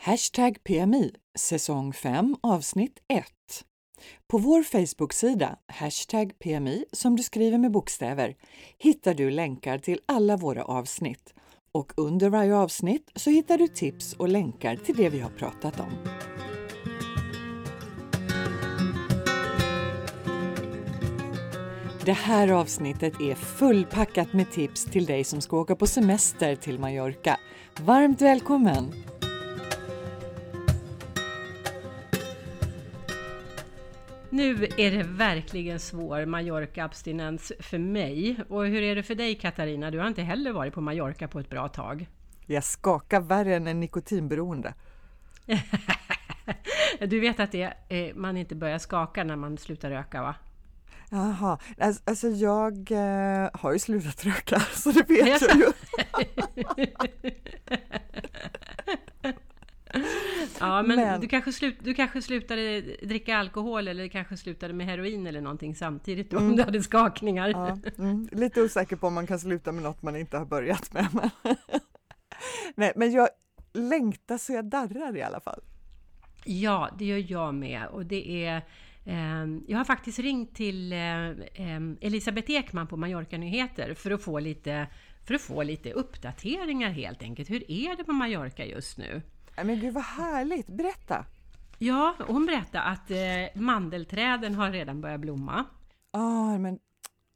Hashtag PMI, säsong 5, avsnitt 1. På vår Facebook-sida, hashtag PMI, som du skriver med bokstäver, hittar du länkar till alla våra avsnitt. Och under varje avsnitt så hittar du tips och länkar till det vi har pratat om. Det här avsnittet är fullpackat med tips till dig som ska åka på semester till Mallorca. Varmt välkommen! Nu är det verkligen svår Mallorca-abstinens för mig. Och hur är det för dig Katarina? Du har inte heller varit på Mallorca på ett bra tag. Jag skakar värre än en nikotinberoende. du vet att det är, man inte börjar skaka när man slutar röka va? Jaha, alltså jag eh, har ju slutat röka så det vet jag ju. Ja, men, men, Du, kanske slut, du kanske slutade dricka alkohol eller kanske slutade med heroin eller någonting samtidigt då, mm. om du hade skakningar. Ja, mm. Lite osäker på om man kan sluta med något man inte har börjat med. Men Nej, men jag längtar så jag darrar i alla fall. Ja, det gör jag med. Och det är... Eh, jag har faktiskt ringt till eh, Elisabeth Ekman på Mallorca Nyheter för att få lite för att få lite uppdateringar helt enkelt. Hur är det på Mallorca just nu? Men gud vad härligt, berätta! Ja, hon berättade att eh, mandelträden har redan börjat blomma. Ja, ah, men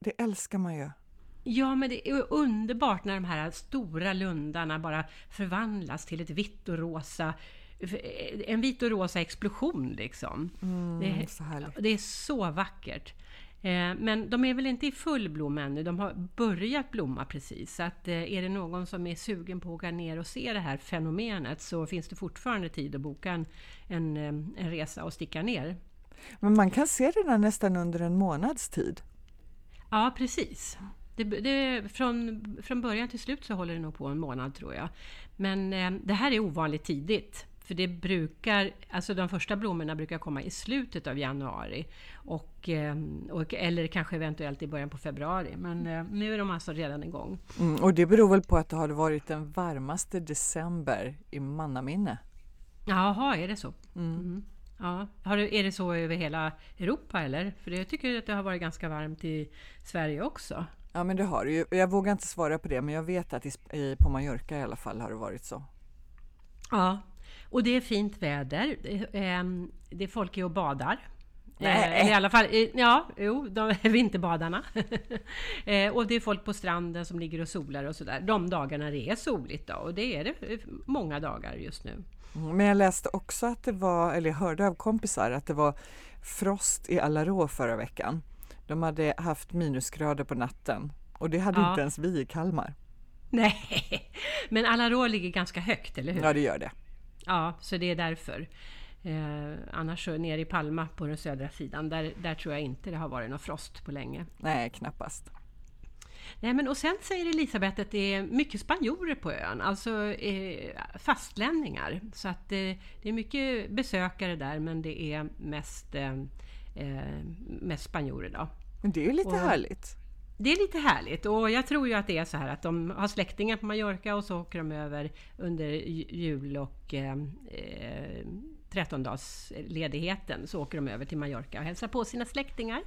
det älskar man ju. Ja, men det är underbart när de här stora lundarna bara förvandlas till ett vitt och rosa en vit och rosa explosion liksom. Mm, det, är, så det är så vackert. Eh, men de är väl inte i full blom ännu, de har börjat blomma precis. Så att eh, är det någon som är sugen på att åka ner och se det här fenomenet så finns det fortfarande tid att boka en, en, eh, en resa och sticka ner. Men man kan se det där nästan under en månads tid? Ja, precis. Det, det, från, från början till slut så håller det nog på en månad tror jag. Men det här är ovanligt tidigt. För det brukar, alltså de första blommorna brukar komma i slutet av januari. Och, eh, och, eller kanske eventuellt i början på februari. Men eh, nu är de alltså redan igång. Mm, och det beror väl på att det har varit den varmaste december i mannaminne? Jaha, är det så? Mm. Mm. Ja. Har det, är det så över hela Europa eller? För jag tycker att det har varit ganska varmt i Sverige också. Ja men det har det ju. Jag vågar inte svara på det men jag vet att i, på Mallorca i alla fall har det varit så. Ja, och det är fint väder. Ehm, det är folk är och badar. Nej. Eller i alla fall, ja, jo, de vinterbadarna. Eh, och det är folk på stranden som ligger och solar och sådär. De dagarna det är soligt då, och det är det många dagar just nu. Mm, men jag läste också att det var, eller jag hörde av kompisar, att det var frost i Alarå förra veckan. De hade haft minusgrader på natten och det hade ja. inte ens vi i Kalmar. Nej, men Alarå ligger ganska högt, eller hur? Ja, det gör det. Ja, så det är därför. Eh, annars så nere i Palma på den södra sidan, där, där tror jag inte det har varit någon frost på länge. Nej, knappast. Nej, men och sen säger Elisabeth att det är mycket spanjorer på ön, alltså eh, fastlänningar. Så att eh, det är mycket besökare där, men det är mest, eh, eh mest spanjorer då. Men det är ju lite och, härligt. Det är lite härligt och jag tror ju att det är så här att de har släktingar på Mallorca och så åker de över under jul och eh, eh 13-dagsledigheten så åker de över till Mallorca och hälsar på sina släktingar.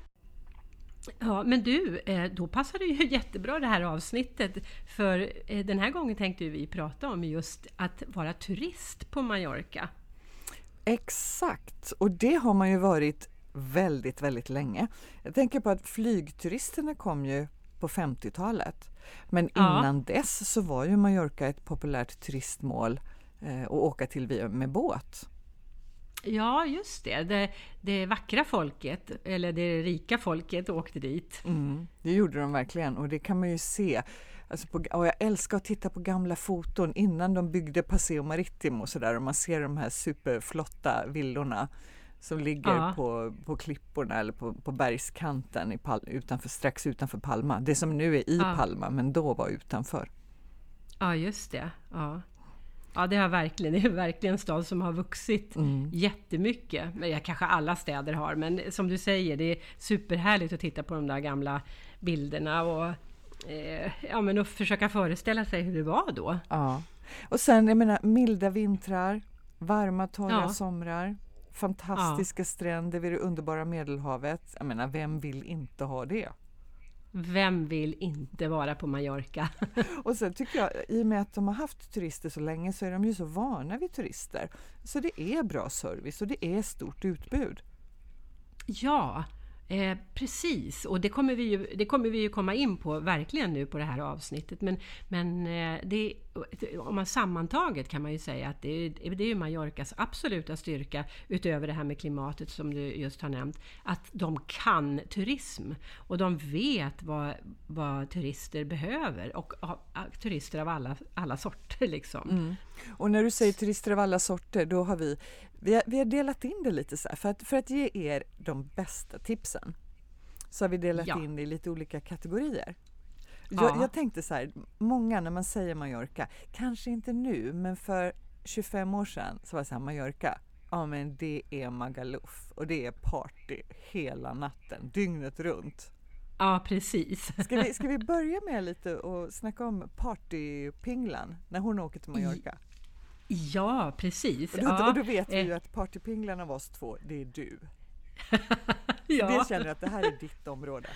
Ja, men du, eh, då passar det ju jättebra det här avsnittet. För eh, den här gången tänkte vi prata om just att vara turist på Mallorca. Exakt, och det har man ju varit väldigt, väldigt länge. Jag tänker på att flygturisterna kom ju på 50-talet. Men innan ja. dess så var ju Mallorca ett populärt turistmål eh, att åka till med båt. Ja, just det. det. det. vackra folket, eller det rika folket, åkte dit. Mm, det gjorde de verkligen och det kan man ju se. Alltså på, jag älskar att titta på gamla foton innan de byggde Paseo Maritimo och sådär och man ser de här superflotta villorna som ligger ja. på, på klipporna eller på, på bergskanten i Pal utanför, strax utanför Palma. Det som nu är i ja. Palma men då var utanför. Ja, just det. Ja. Ja, det, har verkligen, det är verkligen en stad som har vuxit mm. jättemycket. Men ja, kanske alla städer har, men som du säger, det är superhärligt att titta på de där gamla bilderna och, eh, ja, men att försöka föreställa sig hur det var då. Ja, och sen jag menar milda vintrar, Varma, torra Ja. somrar, fantastiska stränder vid det underbara Medelhavet. Jag menar, vem vill inte ha det? Vem vill inte vara på Mallorca? Och sen tycker jag, i och med att de har haft turister så länge så är de ju så vana vid turister. Så det är bra service och det är stort utbud. Ja, eh, precis. Och det kommer, vi ju, det kommer vi ju komma in på verkligen nu på det här avsnittet. Men, men eh, det, om man sammantaget kan man ju säga att det är, det är Mallorcas absoluta styrka utöver det här med klimatet som du just har nämnt. Att de kan turism och de vet vad, vad turister behöver och ja, turister av alla, alla sorter liksom. Och när du säger turister av alla sorter, då har vi, vi har, vi har delat in det lite så här. För att, för att ge er de bästa tipsen så har vi delat Ja. in det i lite olika kategorier. Jag, Ja. jag tänkte så här, många när man säger Mallorca, kanske inte nu, men för 25 år sedan så var det så här, Mallorca, ja men det är Magaluf och det är party hela natten, dygnet runt. Ja, precis. Ska vi, ska vi börja med lite och snacka om partypinglan när hon åker till Mallorca? Ja, precis. Och då, ja, och då vet vi ju eh, att partypinglan av oss två, det är du. ja. Det känner att det här är ditt område.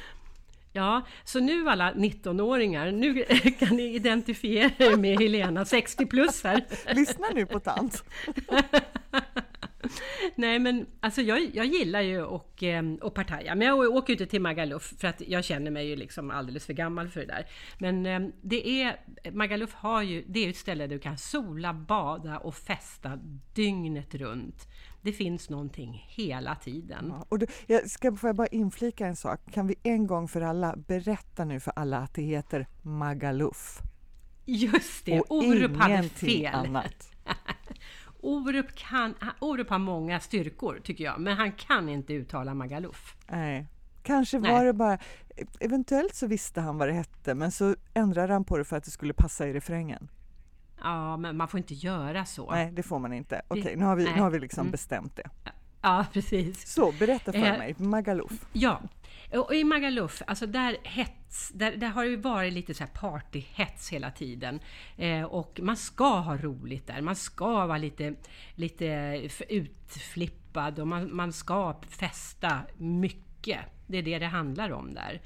Ja, så nu alla 19-åringar, nu kan ni identifiera er med Helena, 60 plus här. Lyssna nu på tant. Nej men alltså jag, jag gillar ju att eh, och partaja, men jag åker ju inte till Magaluf för att jag känner mig ju liksom alldeles för gammal för det där. Men eh, det är, Magaluf har ju, det är ju ett ställe där du kan sola, bada och festa dygnet runt. Det finns någonting hela tiden. Ja, och då, jag ska, får jag bara inflika en sak? Kan vi en gång för alla berätta nu för alla att det heter Magaluf? Just det, och Orup hade fel. annat. Orup, kan, Orup har många styrkor tycker jag, men han kan inte uttala Magaluf. Nej. Kanske Nej. var det bara, eventuellt så visste han vad det hette men så ändrade han på det för att det skulle passa i refrängen. Ja, men man får inte göra så. Nej, det får man inte. Okej, nu har vi, nu har vi liksom Mm. bestämt det. Ja, precis. Så, berätta för Eh, mig, Magaluf. Ja, och i Magaluf, alltså där hets, där, där har det varit lite så här partyhets hela tiden. Eh, och man ska ha roligt där, man ska vara lite, lite utflippad och man, man ska festa mycket. Det är det det handlar om där.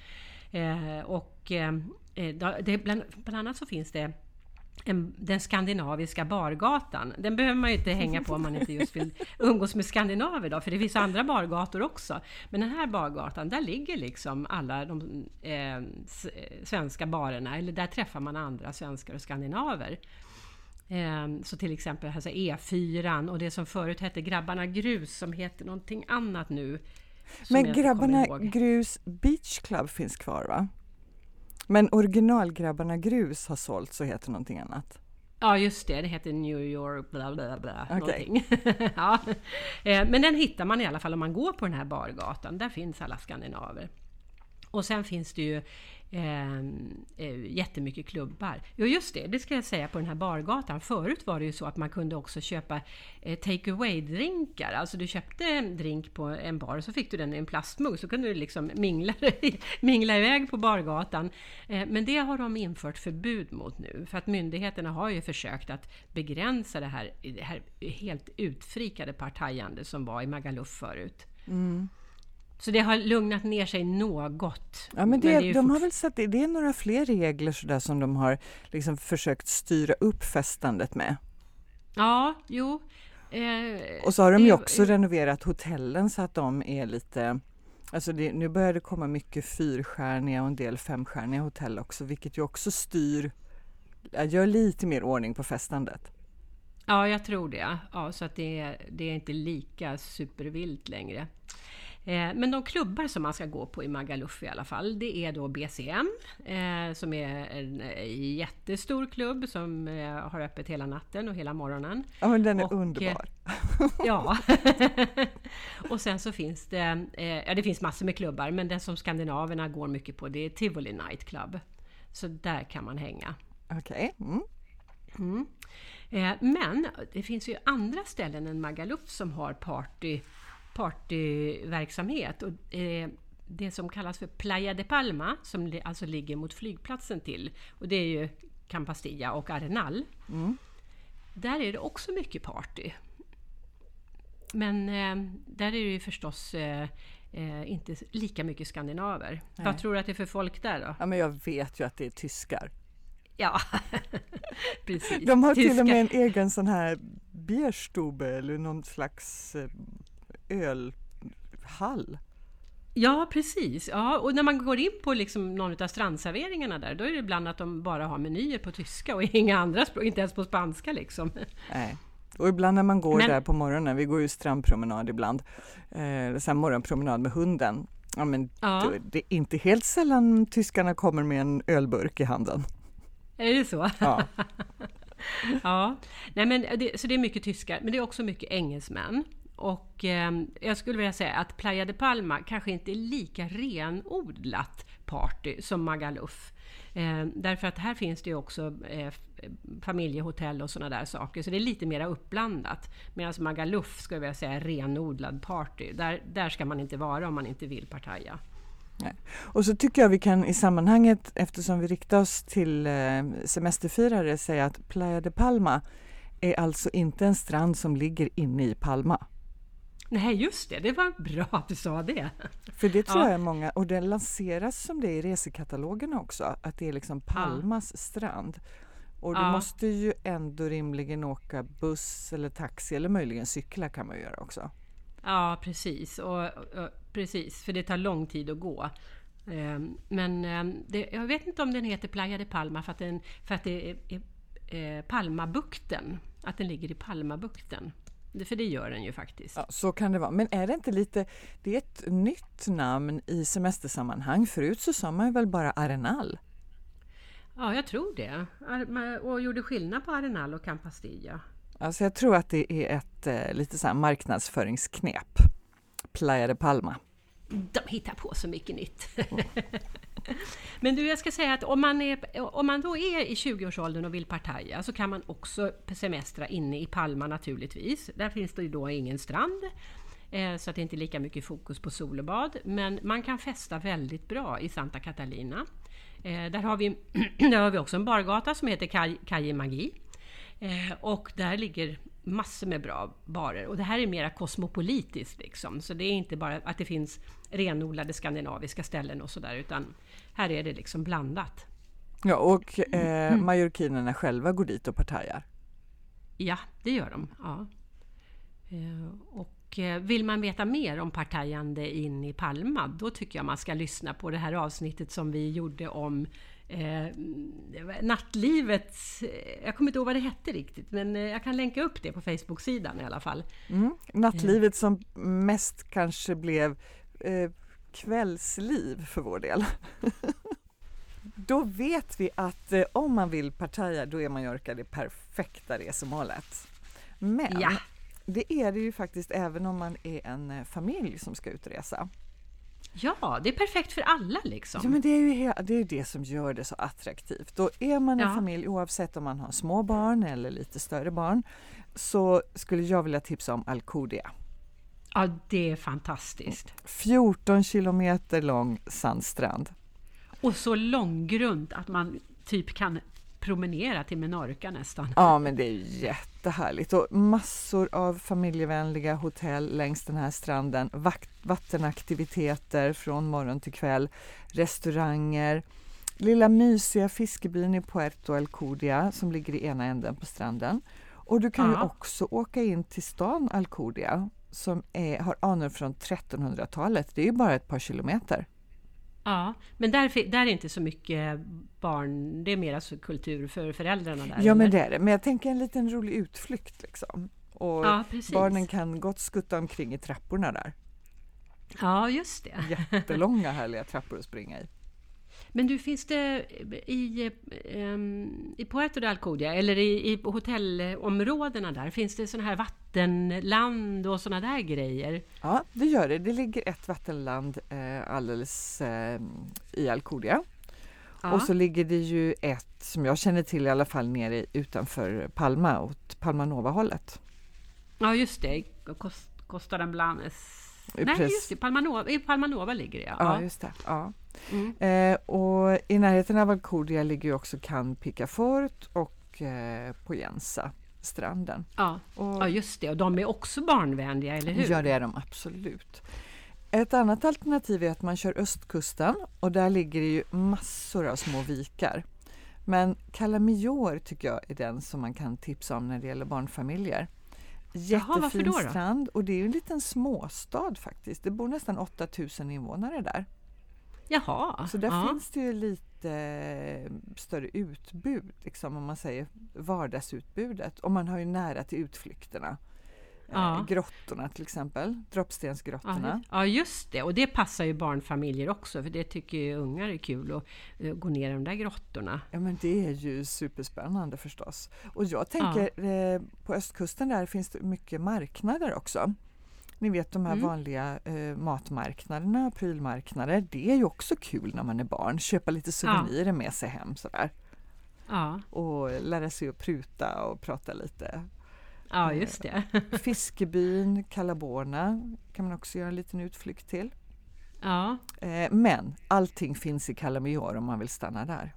Eh, och eh, eh, det, bland, bland annat så finns det en, den skandinaviska bargatan. Den behöver man ju inte hänga på om man inte just vill umgås med skandinaver då, för det finns andra bargator också. Men den här bargatan, där ligger liksom alla de eh, eh, svenska barerna, eller där träffar man andra svenskar och skandinaver. Eh, så till exempel alltså E4 och det som förut hette Grabbarna Grus som heter någonting annat nu. Men Grabbarna. Grus Beach Club finns kvar va? Men originalgrabbarna Grus har sålt så heter någonting annat. Ja, just det. Det heter New York bla bla bla. Någonting. ja. Eh, Men den hittar man i alla fall om man går på den här bargatan. Där finns alla skandinaver. Och sen finns det ju Ehm, eh, jättemycket klubbar. Jo just det, det ska jag säga på den här bargatan. Förut var det ju så att man kunde också köpa eh, take away-drinkar. Alltså du köpte en drink på en bar och så fick du den i en plastmugg. Så kunde du liksom mingla, mingla iväg på bargatan. Eh, men det har de infört förbud mot nu. För att myndigheterna har ju försökt att begränsa det här, det här helt utfrikade partajande som var i Magaluf förut. Mm. Så det har lugnat ner sig något. Ja, men det, är ju de har väl satt, det är några fler regler så där som de har liksom försökt styra upp festandet med. Ja, jo. Eh, Och så har de det- ju också renoverat hotellen så att de är lite Alltså det, nu börjar det komma mycket fyrstjärniga och en del femstjärniga hotell också, vilket ju också styr, gör lite mer ordning på festandet. Ja, jag tror det. Ja, så att det, det är inte lika supervilt längre. Eh, Men de klubbar som man ska gå på i Magaluf i alla fall, det är då BCM eh, som är en eh, jättestor klubb som har öppet hela natten och hela morgonen. Ja, men den är Och, underbar. Ja. och sen så finns det, ja det finns massor med klubbar, men den som skandinaverna går mycket på det är Tivoli Night Club. Så där kan man hänga. Okej. Mm. Mm. Eh, men det finns ju andra ställen än Magaluf som har party, partyverksamhet. Och, eh, det som kallas för Playa de Palma, som alltså ligger mot flygplatsen till, och det är ju Campastilla och Arenal. Mm. Där är det också mycket party. men eh, där är det ju förstås eh, eh, inte lika mycket skandinaver. Nej. Vad tror du att det är för folk där då? Ja, men jag vet ju att det är tyskar. Ja, precis. De har Tyska. till och med en egen sån här Bierstube eller någon slags eh, ölhall. Ja, precis. Ja, och när man går in på liksom någon av strandserveringarna där, då är det ibland att de bara har menyer på tyska och inga andra språk, inte ens på spanska liksom. Nej. Och ibland när man går men, där på morgonen, vi går ju strandpromenad ibland, eh, så morgonpromenad med hunden, ja, men ja. Det, är inte helt sällan tyskarna kommer med en ölburk i handen. Är det så? Ja. ja. Nej, men det, så det är mycket tyskar, men det är också mycket engelsmän. Och eh, jag skulle vilja säga att Playa de Palma kanske inte är lika renodlat party som Magaluf. Eh, därför att här finns det ju också eh, familjehotell och sådana där saker, så det är lite mera uppblandat. Medan Magaluf skulle jag vilja säga är renodlad party. Där, där ska man inte vara om man inte vill partaja. Nej. Och så tycker jag vi kan i sammanhanget, eftersom vi riktar oss till eh, semesterfirare, säga att Playa de Palma är alltså inte en strand som ligger inne i Palma. Nej, just det. Det var bra att du sa det. För det tror ja. jag är många, och det lanseras som det i resekatalogerna också, att det är liksom Palmas ja. strand. Och du ja. måste ju ändå rimligen åka buss eller taxi eller möjligen cykla kan man göra också. Ja, precis. Och, och, precis, för det tar lång tid att gå. Ehm, men ehm, det, jag vet inte om den heter Playa de Palma för att, den, för att det är, är, är Palmabukten. Att den ligger i Palmabukten. För det gör den ju faktiskt. Ja, så kan det vara. Men är det inte lite, det är ett nytt namn i semestersammanhang. Förut så sa man väl bara Arenal? Ja, jag tror det. Och gjorde skillnad på Arenal och Campastilla. Alltså jag tror att det är ett eh, lite så marknadsföringsknep. Playa de Palma. De hittar på så mycket nytt. Men du, jag ska säga att om man, är, om man då är i 20-årsåldern och vill partaja så kan man också semestra inne i Palma naturligtvis. Där finns det ju då ingen strand eh, så att det inte är lika mycket fokus på sol och bad. Men man kan festa väldigt bra i Santa Catalina. Eh, där, har vi, där har vi också en bargata som heter Calle Magi. Eh, och där ligger massor med bra barer. Och det här är mera kosmopolitiskt liksom. Så det är inte bara att det finns renodlade skandinaviska ställen och sådär, utan här är det liksom blandat. Ja, och eh, majorkinerna själva går dit och partajar? Ja, det gör de. Ja. Eh, och eh, vill man veta mer om partajande in i Palma, då tycker jag man ska lyssna på det här avsnittet som vi gjorde om eh, nattlivet. Jag kommer inte ihåg vad det hette riktigt, men eh, jag kan länka upp det på Facebook-sidan i alla fall. Mm. Nattlivet som mest kanske blev eh, kvällsliv för vår del. då vet vi att eh, om man vill partaja, då är Mallorca det perfekta resmålet. Men ja. det är det ju faktiskt även om man är en eh, familj som ska utresa. Ja, det är perfekt för alla liksom. Ja, men det är ju det, är det som gör det så attraktivt. Och är man en ja. familj, oavsett om man har små barn eller lite större barn, så skulle jag vilja tipsa om Alcudia. Ja, det är fantastiskt. 14 kilometer lång sandstrand. Och så långgrunt att man typ kan promenera till Menorca nästan. Ja, men det är jättehärligt och massor av familjevänliga hotell längs den här stranden. Vattenaktiviteter från morgon till kväll, restauranger, lilla mysiga fiskebyn i Puerto Alcudia som ligger i ena änden på stranden. Och du kan ja. ju också åka in till stan Alcudia som är, har anor från 1300-talet. Det är ju bara ett par kilometer. Ja, men där, där är inte så mycket barn, det är mer alltså kultur för föräldrarna där? Ja, men det är det. Men jag tänker en liten rolig utflykt liksom. Och ja, barnen kan gott skutta omkring i trapporna där. Ja, just det. Jättelånga härliga trappor att springa i. Men du, finns det i, um, i Puerto de Alcudia, eller i, i hotellområdena där, finns det sådana här vattenland och sådana där grejer? Ja, det gör det. Det ligger ett vattenland eh, alldeles eh, i Alcudia. Ja. Och så ligger det ju ett, som jag känner till i alla fall, nere utanför Palma, åt Palma Nova-hållet. Ja, just det. Costa de Blanes Nej, just det. Palmanova, I Palmanova ligger det, ja. Ja, just det. Ja. Mm. Eh, och I närheten av Alcudia ligger också Can Picafort och eh, Poyensa. Stranden. Ja. Och, ja, just det. Och de är också barnvänliga, eller hur? Ja, det är de absolut. Ett annat alternativ är att man kör östkusten och där ligger det ju massor av små vikar. Men Cala Major tycker jag är den som man kan tipsa om när det gäller barnfamiljer. Jaha, Jättefin då? strand och det är ju en liten småstad faktiskt. Det bor nästan 8000 invånare där. Jaha. Så där ja. finns det ju lite eh, större utbud, liksom, om man säger vardagsutbudet. Och man har ju nära till utflykterna. Ja. Eh, grottorna till exempel, Droppstensgrottorna. Ja, ja, just det. Och det passar ju barnfamiljer också, för det tycker ju ungar är kul att eh, gå ner i de där grottorna. Ja men det är ju superspännande förstås. Och jag tänker eh, på östkusten där finns det mycket marknader också. Ni vet de här Mm. vanliga eh, matmarknaderna, prylmarknader. Det är ju också kul när man är barn. Köpa lite souvenirer med sig hem sådär. Ja, Och lära sig att pruta och prata lite. ja just det. Fiskebyn, Calaborna kan man också göra en liten utflykt till. Ja. Eh, men allting finns i Cala Major om man vill stanna där.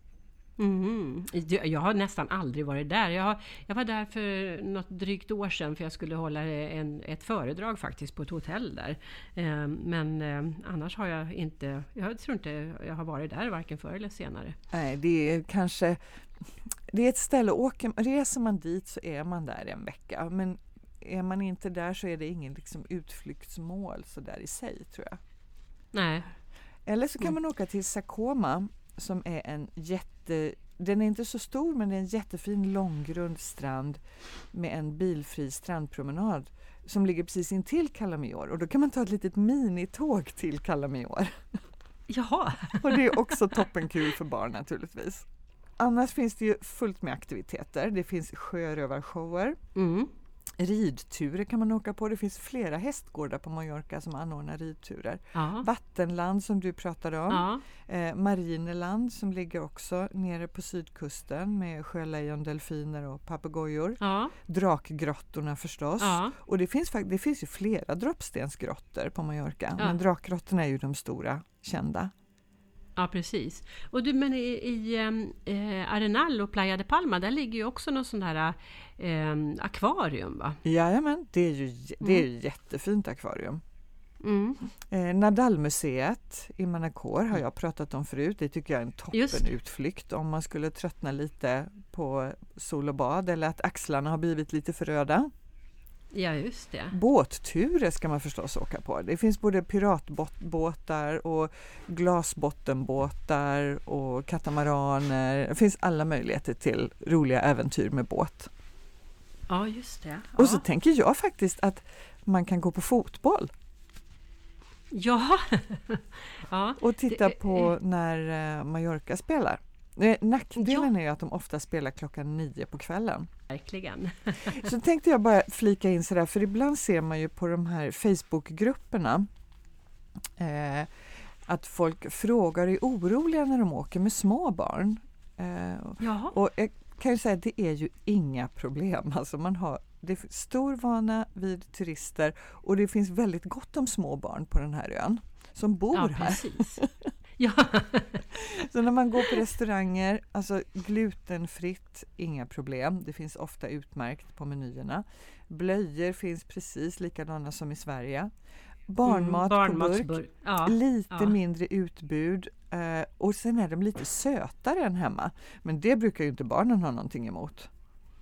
Mhm. Jag har nästan aldrig varit där. Jag, har, jag var där för något drygt år sedan för jag skulle hålla en, ett föredrag faktiskt på ett hotell där. Eh, Men eh, annars har jag inte, jag tror inte jag har varit där varken förr eller senare. Nej, det är kanske det är ett ställe, åker, reser man dit så är man där en vecka. Men är man inte där så är det ingen liksom utflyktsmål så där i sig tror jag. Nej. Eller så kan Mm. man åka till Sakoma som är en jätte... Den är inte så stor men det är en jättefin långgrund strand med en bilfri strandpromenad som ligger precis intill Cala Major och då kan man ta ett litet minitåg till Cala Major. Jaha. Och det är också toppenkul för barn naturligtvis. Annars finns det ju fullt med aktiviteter. Det finns sjörövarshower, Mm. Ridturer kan man åka på. Det finns flera hästgårdar på Mallorca som anordnar ridturer. Ja. Vattenland som du pratade om. Eh, Marineland som ligger också nere på sydkusten med sjölejon, delfiner och papegojor. Drakgrottorna förstås. Ja. Och det finns, det finns ju flera droppstensgrottor på Mallorca. Men drakgrottorna är ju de stora kända. Ja, precis. Och du, men i, i eh, Arenal och Playa de Palma, där ligger ju också något sånt här eh, akvarium, va? Jajamän, det är ju det är ju jättefint akvarium. Mm. Eh, Nadalmuseet i Manacor har jag pratat om förut. Det tycker jag är en toppenutflykt om man skulle tröttna lite på sol och bad eller att axlarna har blivit lite för röda. Ja, just det. Båtturer ska man förstås åka på. Det finns både piratbåtar och glasbottenbåtar och katamaraner. Det finns alla möjligheter till roliga äventyr med båt. Ja, just det. Och så Ja. tänker jag faktiskt att man kan gå på fotboll Ja. ja. och titta på när eh, Mallorca spelar. Eh, Nackdelen är ju att de ofta spelar klockan nio på kvällen. Verkligen. Så tänkte jag bara flika in sådär, för ibland ser man ju på de här Facebookgrupperna eh, att folk frågar är oroliga när de åker med små barn. Eh, och jag kan ju säga att det är ju inga problem. Alltså man har det är stor vana vid turister och det finns väldigt gott om små barn på den här ön som bor Ja, här. Ja. Så när man går på restauranger, alltså glutenfritt, inga problem. Det finns ofta utmärkt på menyerna. Blöjor finns precis likadana som i Sverige. Barnmat Mm, på burk. Ja. lite ja. mindre utbud eh, och sen är de lite sötare än hemma. Men det brukar ju inte barnen ha någonting emot.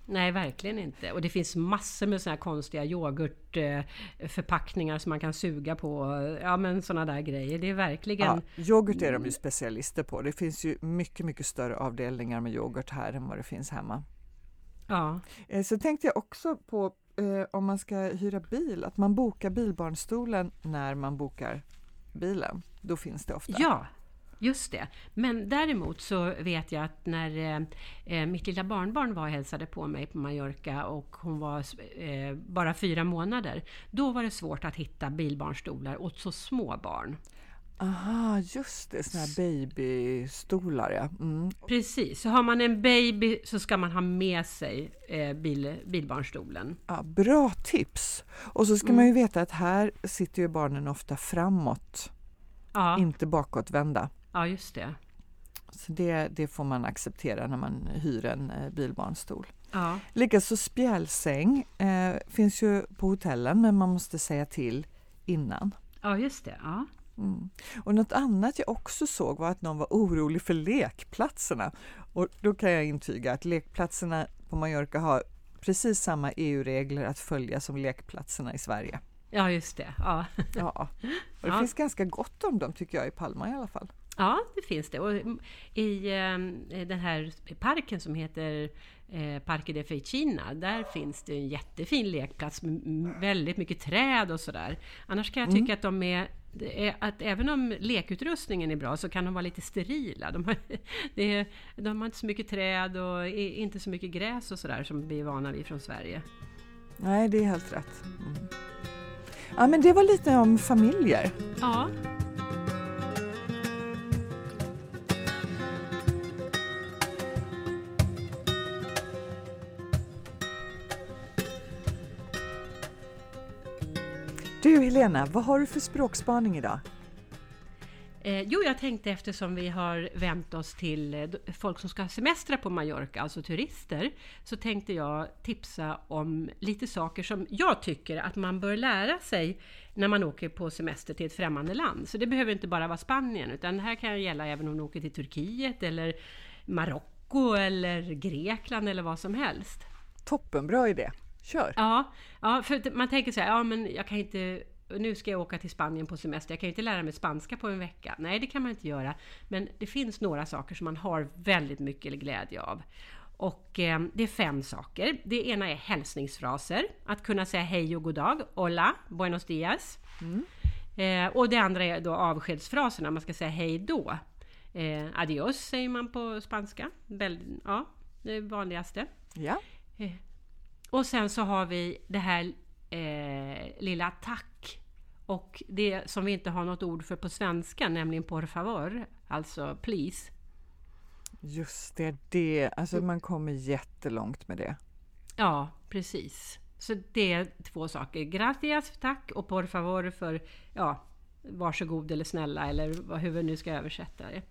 Nej, verkligen inte. Och det finns massor med såna här konstiga yoghurtförpackningar som man kan suga på. Ja, men såna där grejer. Det är verkligen... Ja, yoghurt är de ju specialister på. Det finns ju mycket, mycket större avdelningar med yoghurt här än vad det finns hemma. Ja. Eh, Så tänkte jag också på eh, om man ska hyra bil, att man bokar bilbarnstolen när man bokar bilen. Då finns det ofta. Ja, just det. Men däremot så vet jag att när eh, eh, mitt lilla barnbarn var och hälsade på mig på Mallorca och hon var eh, bara fyra månader, då var det svårt att hitta bilbarnstolar åt så små barn. Aha, just det, såna här babystolar ja. Mm. Precis, så har man en baby så ska man ha med sig eh, bil, bilbarnstolen. ja. Bra tips! Och så ska Mm. man ju veta att här sitter ju barnen ofta framåt, Ja, inte bakåtvända. Ja just det. Så det, det får man acceptera när man hyr en eh, bilbarnstol. Ja. Likaså spjälsäng eh, finns ju på hotellen men man måste säga till innan. ja, just det. Ja. Mm. Och något annat jag också såg var att någon var orolig för lekplatserna. Och då kan jag intyga att lekplatserna på Mallorca har precis samma EU-regler att följa som lekplatserna i Sverige. ja, just det. Ja. Ja, och det Ja. finns ganska gott om dem tycker jag i Palma i alla fall. Ja, det finns det. Och i eh, den här parken som heter eh, Parque de Feichina, där finns det en jättefin lekplats med väldigt mycket träd och sådär. Annars kan jag tycka att de är att även om lekutrustningen är bra så kan de vara lite sterila. De har, är, de har inte så mycket träd och inte så mycket gräs och sådär som vi är vana vid från Sverige. Nej, det är helt rätt. Mm. Ja, men det var lite om familjer. Ja, Du Helena, vad har du för språkspaning idag? Eh, jo, jag tänkte eftersom vi har vänt oss till eh, folk som ska semestra på Mallorca, alltså turister, så tänkte jag tipsa om lite saker som jag tycker att man bör lära sig när man åker på semester till ett främmande land. Så det behöver inte bara vara Spanien, utan det här kan gälla även om du åker till Turkiet eller Marocko eller Grekland eller vad som helst. Toppenbra idé. Kör! Ja, ja för man tänker så här, ja men jag kan inte nu ska jag åka till Spanien på semester, jag kan ju inte lära mig spanska på en vecka. Nej, det kan man inte göra. Men det finns några saker som man har väldigt mycket glädje av. Och eh, det är fem saker. Det ena är hälsningsfraser. Att kunna säga hej och god dag. Hola, buenos dias. Eh, och det andra är då avskedsfraserna. Man ska säga hej då. Eh, adios säger man på spanska. Väl, ja, det vanligaste. Ja. Och sen så har vi det här eh, lilla tack. Och det som vi inte har något ord för på svenska, nämligen por favor, alltså please. Just det, det. Alltså man kommer jättelångt med det. Ja, precis. Så det är två saker. Gracias, tack, och por favor för ja, varsågod eller snälla eller hur vi nu ska översätta det.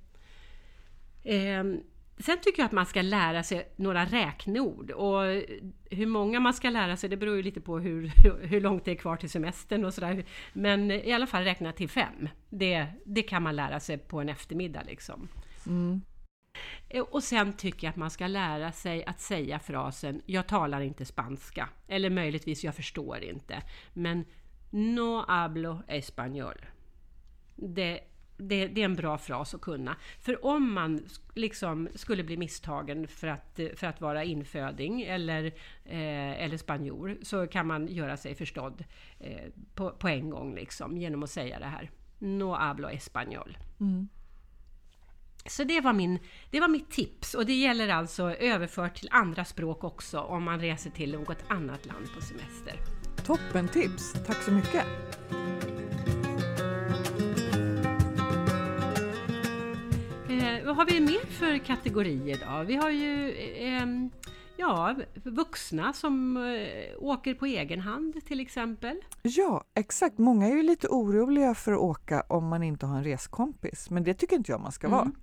Ehm, sen tycker jag att man ska lära sig några räkneord. Och hur många man ska lära sig det beror ju lite på hur, hur långt det är kvar till semestern och sådär. Men i alla fall räkna till fem. Det, det kan man lära sig på en eftermiddag liksom. Mm. Och sen tycker jag att man ska lära sig att säga frasen ”Jag talar inte spanska” eller möjligtvis ”Jag förstår inte”. Men ”No hablo español”. Det, det, det är en bra fras att kunna. För om man liksom skulle bli misstagen för att, för att vara inföding eller, eh, eller spanjor så kan man göra sig förstådd eh, på, på en gång liksom, genom att säga det här. ”No hablo español”. Mm. Så det var, min, det var mitt tips och det gäller alltså överfört till andra språk också om man reser till något annat land på semester. Toppen tips. Tack så mycket. Vad har vi mer för kategorier då? Vi har ju eh, ehm, ja, vuxna som eh, åker på egen hand till exempel. Ja, exakt. Många är ju lite oroliga för att åka om man inte har en reskompis, men det tycker inte jag man ska vara. Mm.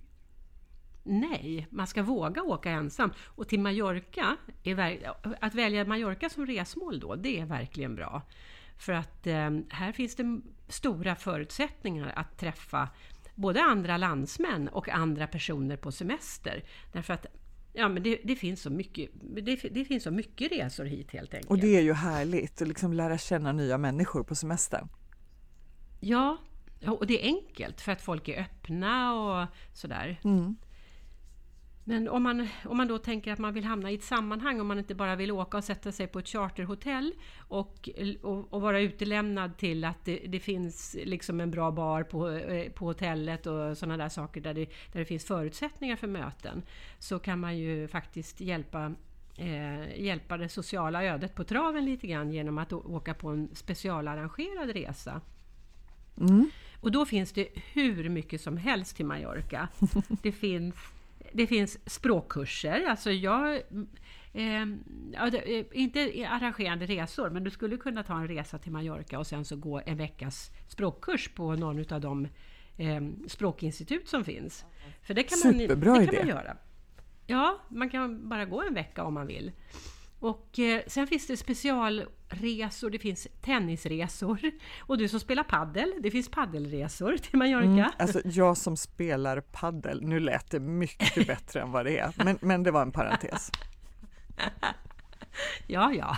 Nej, man ska våga åka ensam. Och till Mallorca, att välja Mallorca som resmål då, det är verkligen bra. För att eh, här finns det stora förutsättningar att träffa både andra landsmän och andra personer på semester. Därför att ja, men det, det, finns så mycket, det, det finns så mycket resor hit helt enkelt. Och det är ju härligt att liksom lära känna nya människor på semestern. Ja, och det är enkelt för att folk är öppna och sådär. Mm. Men om man, om man då tänker att man vill hamna i ett sammanhang, om man inte bara vill åka och sätta sig på ett charterhotell och, och, och vara utelämnad till att det, det finns liksom en bra bar på, eh, på hotellet och sådana där saker där det, där det finns förutsättningar för möten, så kan man ju faktiskt hjälpa eh, hjälpa det sociala ödet på traven lite grann genom att åka på en specialarrangerad resa. Mm. Och då finns det hur mycket som helst till Mallorca. Det finns, det finns språkkurser, alltså jag... Eh, eh, inte arrangerande resor, men du skulle kunna ta en resa till Mallorca och sen så gå en veckas språkkurs på någon av de eh, språkinstitut som finns. För det kan man, Superbra det idé. kan man göra. Ja, man kan bara gå en vecka om man vill. Och eh, sen finns det specialresor, det finns tennisresor. Och du som spelar paddel, det finns paddelresor till Mallorca. Mm, alltså jag som spelar paddel, nu lät det mycket bättre än vad det är, men, men det var en parentes. ja, ja.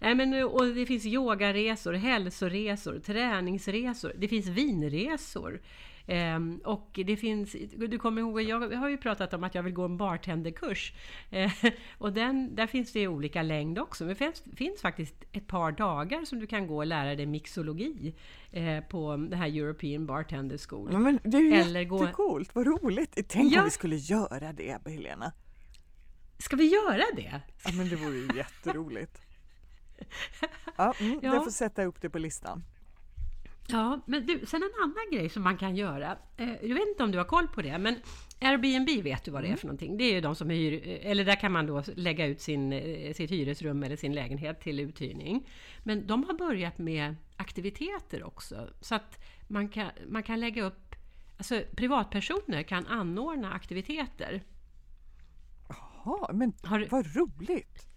Nej, men, och det finns yogaresor, hälsoresor, träningsresor, det finns vinresor. Um, och det finns, du kommer ihåg, jag har ju pratat om att jag vill gå en bartenderkurs. Uh, och den, där finns det olika längd också. Men det finns, finns, faktiskt ett par dagar som du kan gå och lära dig mixologi uh, på det här European Bartender School. Ja, men det är ju Eller jättecoolt, gå... vad roligt! Tänk ja. om vi skulle göra det, Helena! Ska vi göra det? Ja, men det vore ju jätteroligt. Ja, mm, ja. Jag får sätta upp det på listan. Ja, men du, sen en annan grej som man kan göra. Eh, jag vet inte om du har koll på det, men Airbnb vet du vad det är mm. för någonting? Det är ju de som hyr, eller där kan man då lägga ut sin, eh, sitt hyresrum eller sin lägenhet till uthyrning. Men de har börjat med aktiviteter också, så att man kan, man kan lägga upp, alltså privatpersoner kan anordna aktiviteter. Jaha, men har, vad roligt!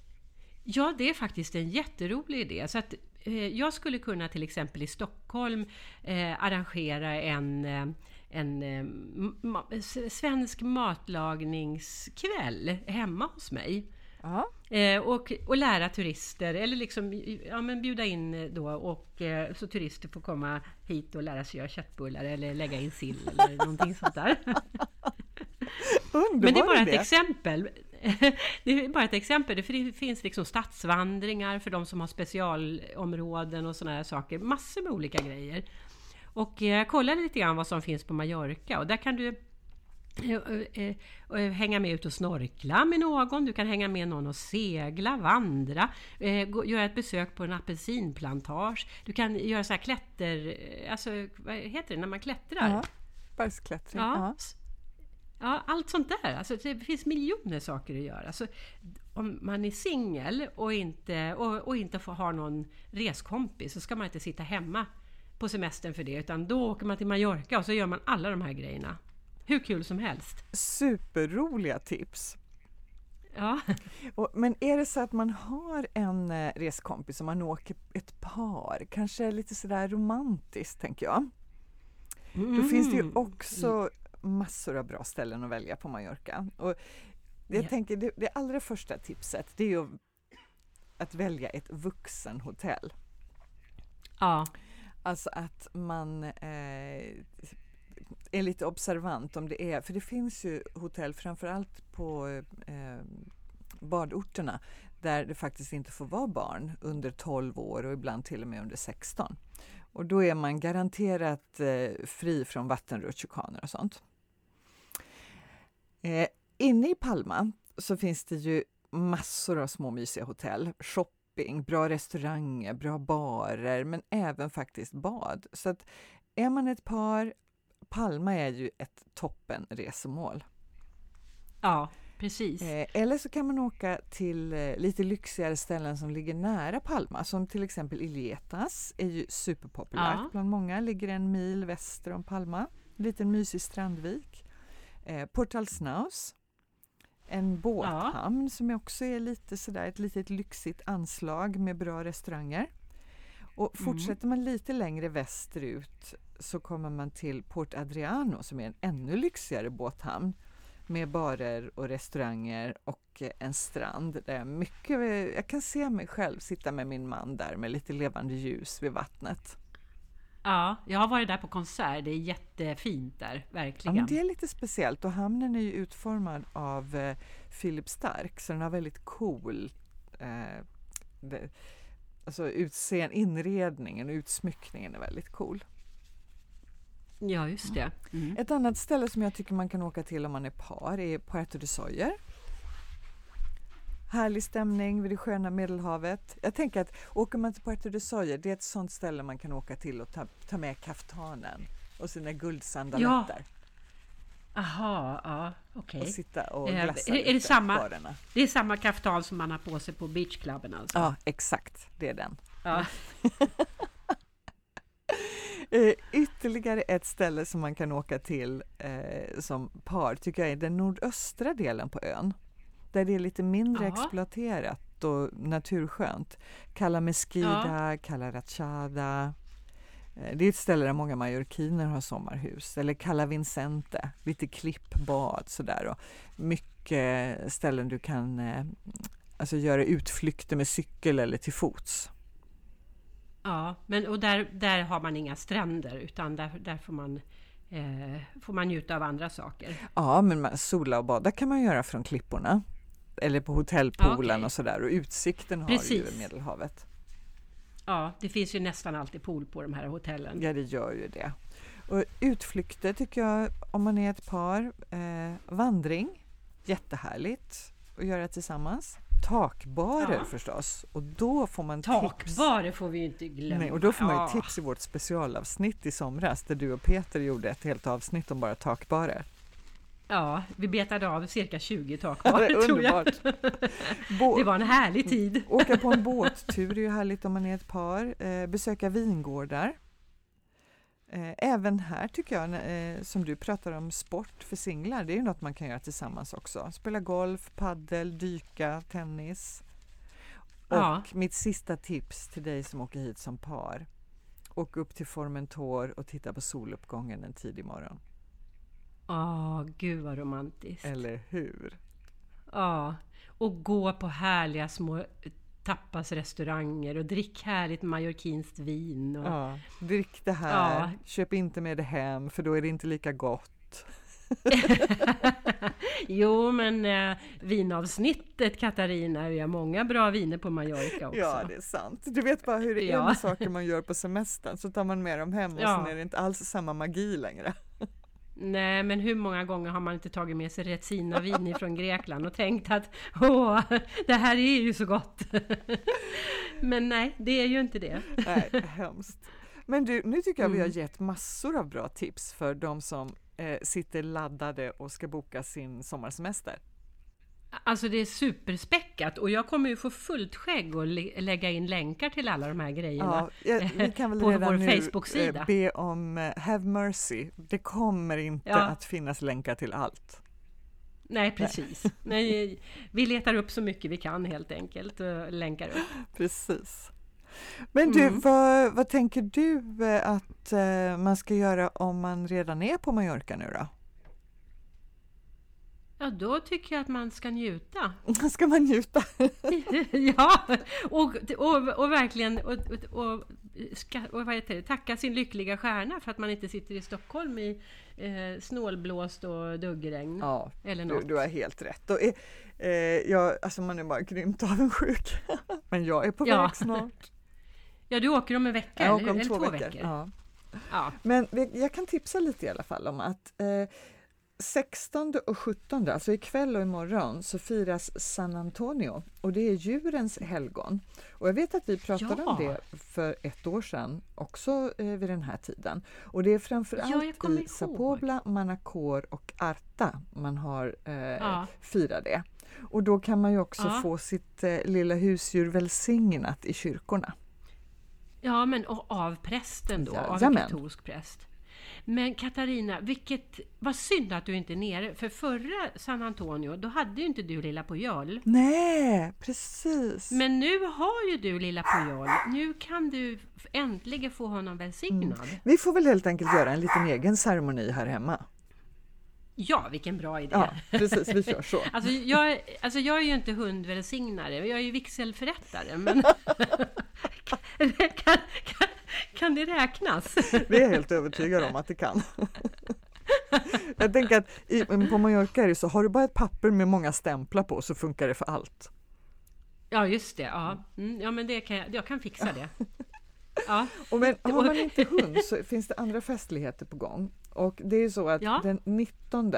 Ja, det är faktiskt en jätterolig idé. Så att Eh, jag skulle kunna till exempel i Stockholm eh, arrangera en, eh, en eh, ma svensk matlagningskväll hemma hos mig. Eh, och, och lära turister, eller liksom ja, men bjuda in då och eh, så turister får komma hit och lära sig göra köttbullar eller lägga in sill eller någonting sånt där. Men det är bara ett exempel. Det är bara ett exempel, det finns liksom stadsvandringar för de som har specialområden och sådana här saker. Massor med olika grejer. Och jag kollade lite grann vad som finns på Mallorca och där kan du eh, eh, eh, hänga med ut och snorkla med någon, du kan hänga med någon och segla, vandra, göra ett besök på en apelsinplantage. Du kan göra så här klätter... Alltså, vad heter det när man klättrar? Ja, bergsklättring. Ja. Ja, allt sånt där. Alltså, det finns miljoner saker att göra. Alltså, om man är singel och inte, och, och inte får, ha någon reskompis så ska man inte sitta hemma på semestern för det. Utan då åker man till Mallorca och så gör man alla de här grejerna. Hur kul som helst. Superroliga tips! Ja. Och, men är det så att man har en eh, reskompis och man åker ett par, kanske lite sådär romantiskt tänker jag. Mm. Då finns det ju också massor av bra ställen att välja på Mallorca. Och jag yeah. tänker, det, det allra första tipset det är ju att välja ett vuxenhotell. Ja. Alltså att man eh, är lite observant om det är, för det finns ju hotell framförallt på eh, badorterna där det faktiskt inte får vara barn under 12 år och ibland till och med under 16. Och då är man garanterat eh, fri från vattenrutschkaner och sånt. Eh, inne i Palma så finns det ju massor av små mysiga hotell, shopping, bra restauranger, bra barer, men även faktiskt bad. Så att är man ett par, Palma är ju ett toppenresemål. Ja, precis. Eh, eller så kan man åka till eh, lite lyxigare ställen som ligger nära Palma, som till exempel Ilietas är ju superpopulärt ja. bland många, ligger en mil väster om Palma. En liten mysig strandvik. Eh, Portal Snaus, en båthamn ja. som också är lite sådär ett litet lyxigt anslag med bra restauranger. Och mm. fortsätter man lite längre västerut så kommer man till Port Adriano som är en ännu lyxigare båthamn med barer och restauranger och en strand där jag, mycket, jag kan se mig själv sitta med min man där med lite levande ljus vid vattnet. Ja, jag har varit där på konsert. Det är jättefint där, verkligen. Ja, det är lite speciellt och hamnen är ju utformad av eh, Philip Stark så den har väldigt cool eh, det, alltså utseende, inredningen och utsmyckningen är väldigt cool. Ja, just det. Mm. Ett annat ställe som jag tycker man kan åka till om man är par är Puerto de Soyer. Härlig stämning vid det sköna Medelhavet. Jag tänker att åker man till Puerto de Soya, det är ett sånt ställe man kan åka till och ta, ta med kaftanen och sina guldsandaletter. Ja. Aha, ja, okej. Okay. Och sitta och glassa är, är det samma, Det är samma kaftan som man har på sig på beachklubben alltså? Ja, exakt. Det är den. Ja. Eh, ytterligare ett ställe som man kan åka till eh, som par tycker jag är den nordöstra delen på ön. Där det är lite mindre Ja. exploaterat och naturskönt. Kalla Mesquida, Kalla Ratchada. Eh, Det är ett ställe där många mallorquiner har sommarhus. Eller Cala Vincente, lite klippbad sådär. Och mycket ställen du kan eh, alltså göra utflykter med cykel eller till fots. Ja, men och där, där har man inga stränder utan där, där får, man, eh, får man njuta av andra saker. Ja, men sola och bada kan man göra från klipporna. Eller på hotellpoolen okej. och sådär. Och utsikten har ju Precis. Medelhavet. Ja, det finns ju nästan alltid pool på de här hotellen. Ja, det gör ju det. Och utflykter tycker jag, om man är ett par. Eh, vandring, jättehärligt att göra tillsammans. Takbarer Ja. förstås. Och då får man tips. Takbarer får vi ju inte glömma. Nej, och då får man ju Ja. tips i vårt specialavsnitt i somras där du och Peter gjorde ett helt avsnitt om bara takbarer. Ja, vi betade av cirka 20 Det takbarer är tror jag. underbart. Det var en härlig tid. Åka på en båttur är ju härligt om man är ett par. Eh, besöka vingårdar. Eh, även här tycker jag, eh, som du pratar om, sport för singlar, det är ju något man kan göra tillsammans också. Spela golf, paddel, dyka, tennis. Och Ja. mitt sista tips till dig som åker hit som par. Åk upp till Formentor och titta på soluppgången en tidig morgon. Åh, gud vad romantiskt. Eller hur? Ja, och gå på härliga små tapasrestauranger och drick härligt mallorquinskt vin. Och, Ja, drick det här, Ja. köp inte med det hem för då är det inte lika gott. jo, men eh, vinavsnittet Katarina, vi har många bra viner på Mallorca också. Ja, det är sant. Du vet bara hur det är Ja. med saker man gör på semestern, så tar man med dem hem och Ja. sen är det inte alls samma magi längre. Nej, men hur många gånger har man inte tagit med sig Retsina-vin ifrån Grekland och tänkt att åh, det här är ju så gott. men nej, det är ju inte det. Nej, hemskt. Men du, nu tycker jag vi har Mm. gett massor av bra tips för de som eh, sitter laddade och ska boka sin sommarsemester. Alltså det är superspäckat och jag kommer ju få fullt skägg och lä- lägga in länkar till alla de här grejerna. Ja, vi kan väl På redan vår nu Facebook-sida. eh, be om eh, have mercy. Det kommer inte Ja. att finnas länkar till allt. Nej, precis. Nej, vi letar upp så mycket vi kan helt enkelt och länkar upp. Precis. Men du, Mm. vad, vad tänker du eh, att man ska göra om man redan är på Mallorca nu då? Ja, då tycker jag att man ska njuta. Ska man njuta? ja, och, och, och verkligen och, och, ska, och vad heter det, tacka sin lyckliga stjärna för att man inte sitter i Stockholm i eh, snålblåst och duggregn. Ja, eller du, något. du har helt rätt. Och, eh, eh, jag, alltså man är bara grymt avundsjuk. Men jag är på Ja. väg snart. Ja, du åker om en vecka, Jag eller, åker om eller två veckor. Ja. Ja. Men jag kan tipsa lite i alla fall om att eh, 16 och 17, alltså ikväll och imorgon, så firas San Antonio och det är djurens helgon. Och jag vet att vi pratade om Ja. det för ett år sedan också eh, vid den här tiden. Och det är Ja, framförallt kommer i. Sapobla, Manacor och Arta man har eh, Ja. firat det. Och då kan man ju också Ja. få sitt eh, lilla husdjur välsignat i kyrkorna. ja, men och av prästen då, av en katolsk präst. Men Katarina, vilket, vad synd att du inte är nere, för förra San Antonio, då hade ju inte du Lilla Pujol. Nej, precis! Men nu har ju du Lilla Pujol, nu kan du äntligen få honom välsignad. Vi får väl helt enkelt göra en liten egen ceremoni här hemma. Ja, vilken bra idé! Ja, precis, vi kör så. Alltså jag, alltså jag är ju inte hundvälsignare, jag är ju vigselförrättare, men kan, kan, kan, det räknas? Vi är helt övertygade om att det kan. Jag tänker att i, på Mallorca är det så, har du bara ett papper med många stämplar på så funkar det för allt. Ja, just det. Ja, mm, ja men det kan jag, jag kan fixa det. Ja, Och men har man inte hund så finns det andra festligheter på gång. Och det är så att Ja. den 19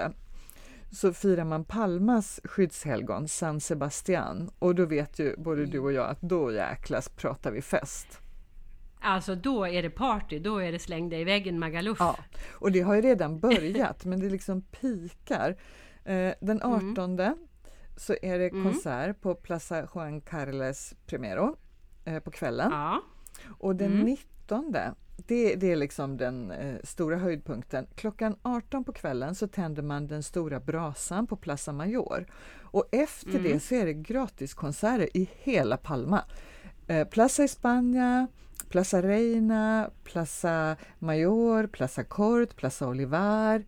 så firar man Palmas skyddshelgon San Sebastian och då vet ju både du och jag att då jäklas pratar vi fest. Alltså då är det party, då är det släng dig i väggen Magaluf. Ja, och det har ju redan börjat men det liksom pikar. Eh, den 18 så är det Mm. konsert på Plaza Juan Carles Primero eh, på kvällen Ja, och den Mm. 13, det, det är liksom den eh, stora höjdpunkten. Klockan 18 på kvällen så tänder man den stora brasan på Plaza Mayor. Och efter Mm. det så är det gratiskonserter i hela Palma. Eh, Plaza España, Plaza Reina, Plaza Mayor, Plaza Cort, Plaza Olivar.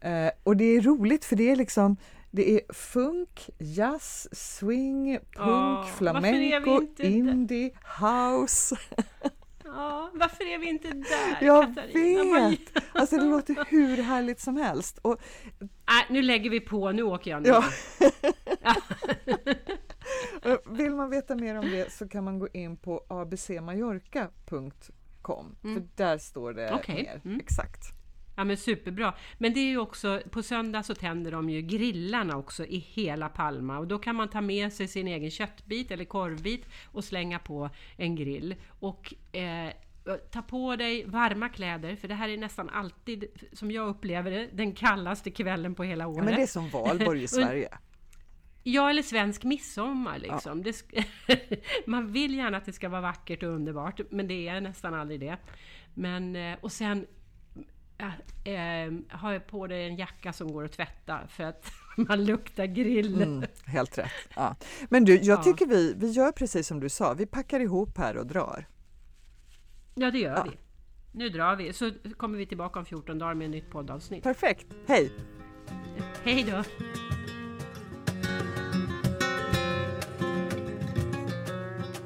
Eh, och det är roligt för det är liksom det är funk, jazz, swing, punk, vi flamenco, där? indie, house. Ja, varför är vi inte där Jag Katarina? Vet! Alltså det låter hur härligt som helst. Och, Nej, nu lägger vi på, nu åker jag ner. ja. Eh, Vill man veta mer om det så kan man gå in på abcmallorca.com för där står det Mm. Okej, mer mm. exakt. Ja men superbra. Men det är ju också, på söndag så tänder de ju grillarna också i hela Palma och då kan man ta med sig sin egen köttbit eller korvbit och slänga på en grill. Och eh, ta på dig varma kläder för det här är nästan alltid, som jag upplever det, den kallaste kvällen på hela året. Ja, men det är som valborg i Sverige. Ja, eller svensk midsommar liksom. Sk- man vill gärna att det ska vara vackert och underbart, men det är nästan aldrig det. Men, eh, och sen äh, eh, har jag på dig en jacka som går att tvätta för att man luktar grill. Mm, helt rätt. Ja. Men du, jag Ja. tycker vi, vi gör precis som du sa, vi packar ihop här och drar. Ja, det gör Ja. vi. Nu drar vi, så kommer vi tillbaka om 14 dagar med ett nytt poddavsnitt. Perfekt, hej! Hej då!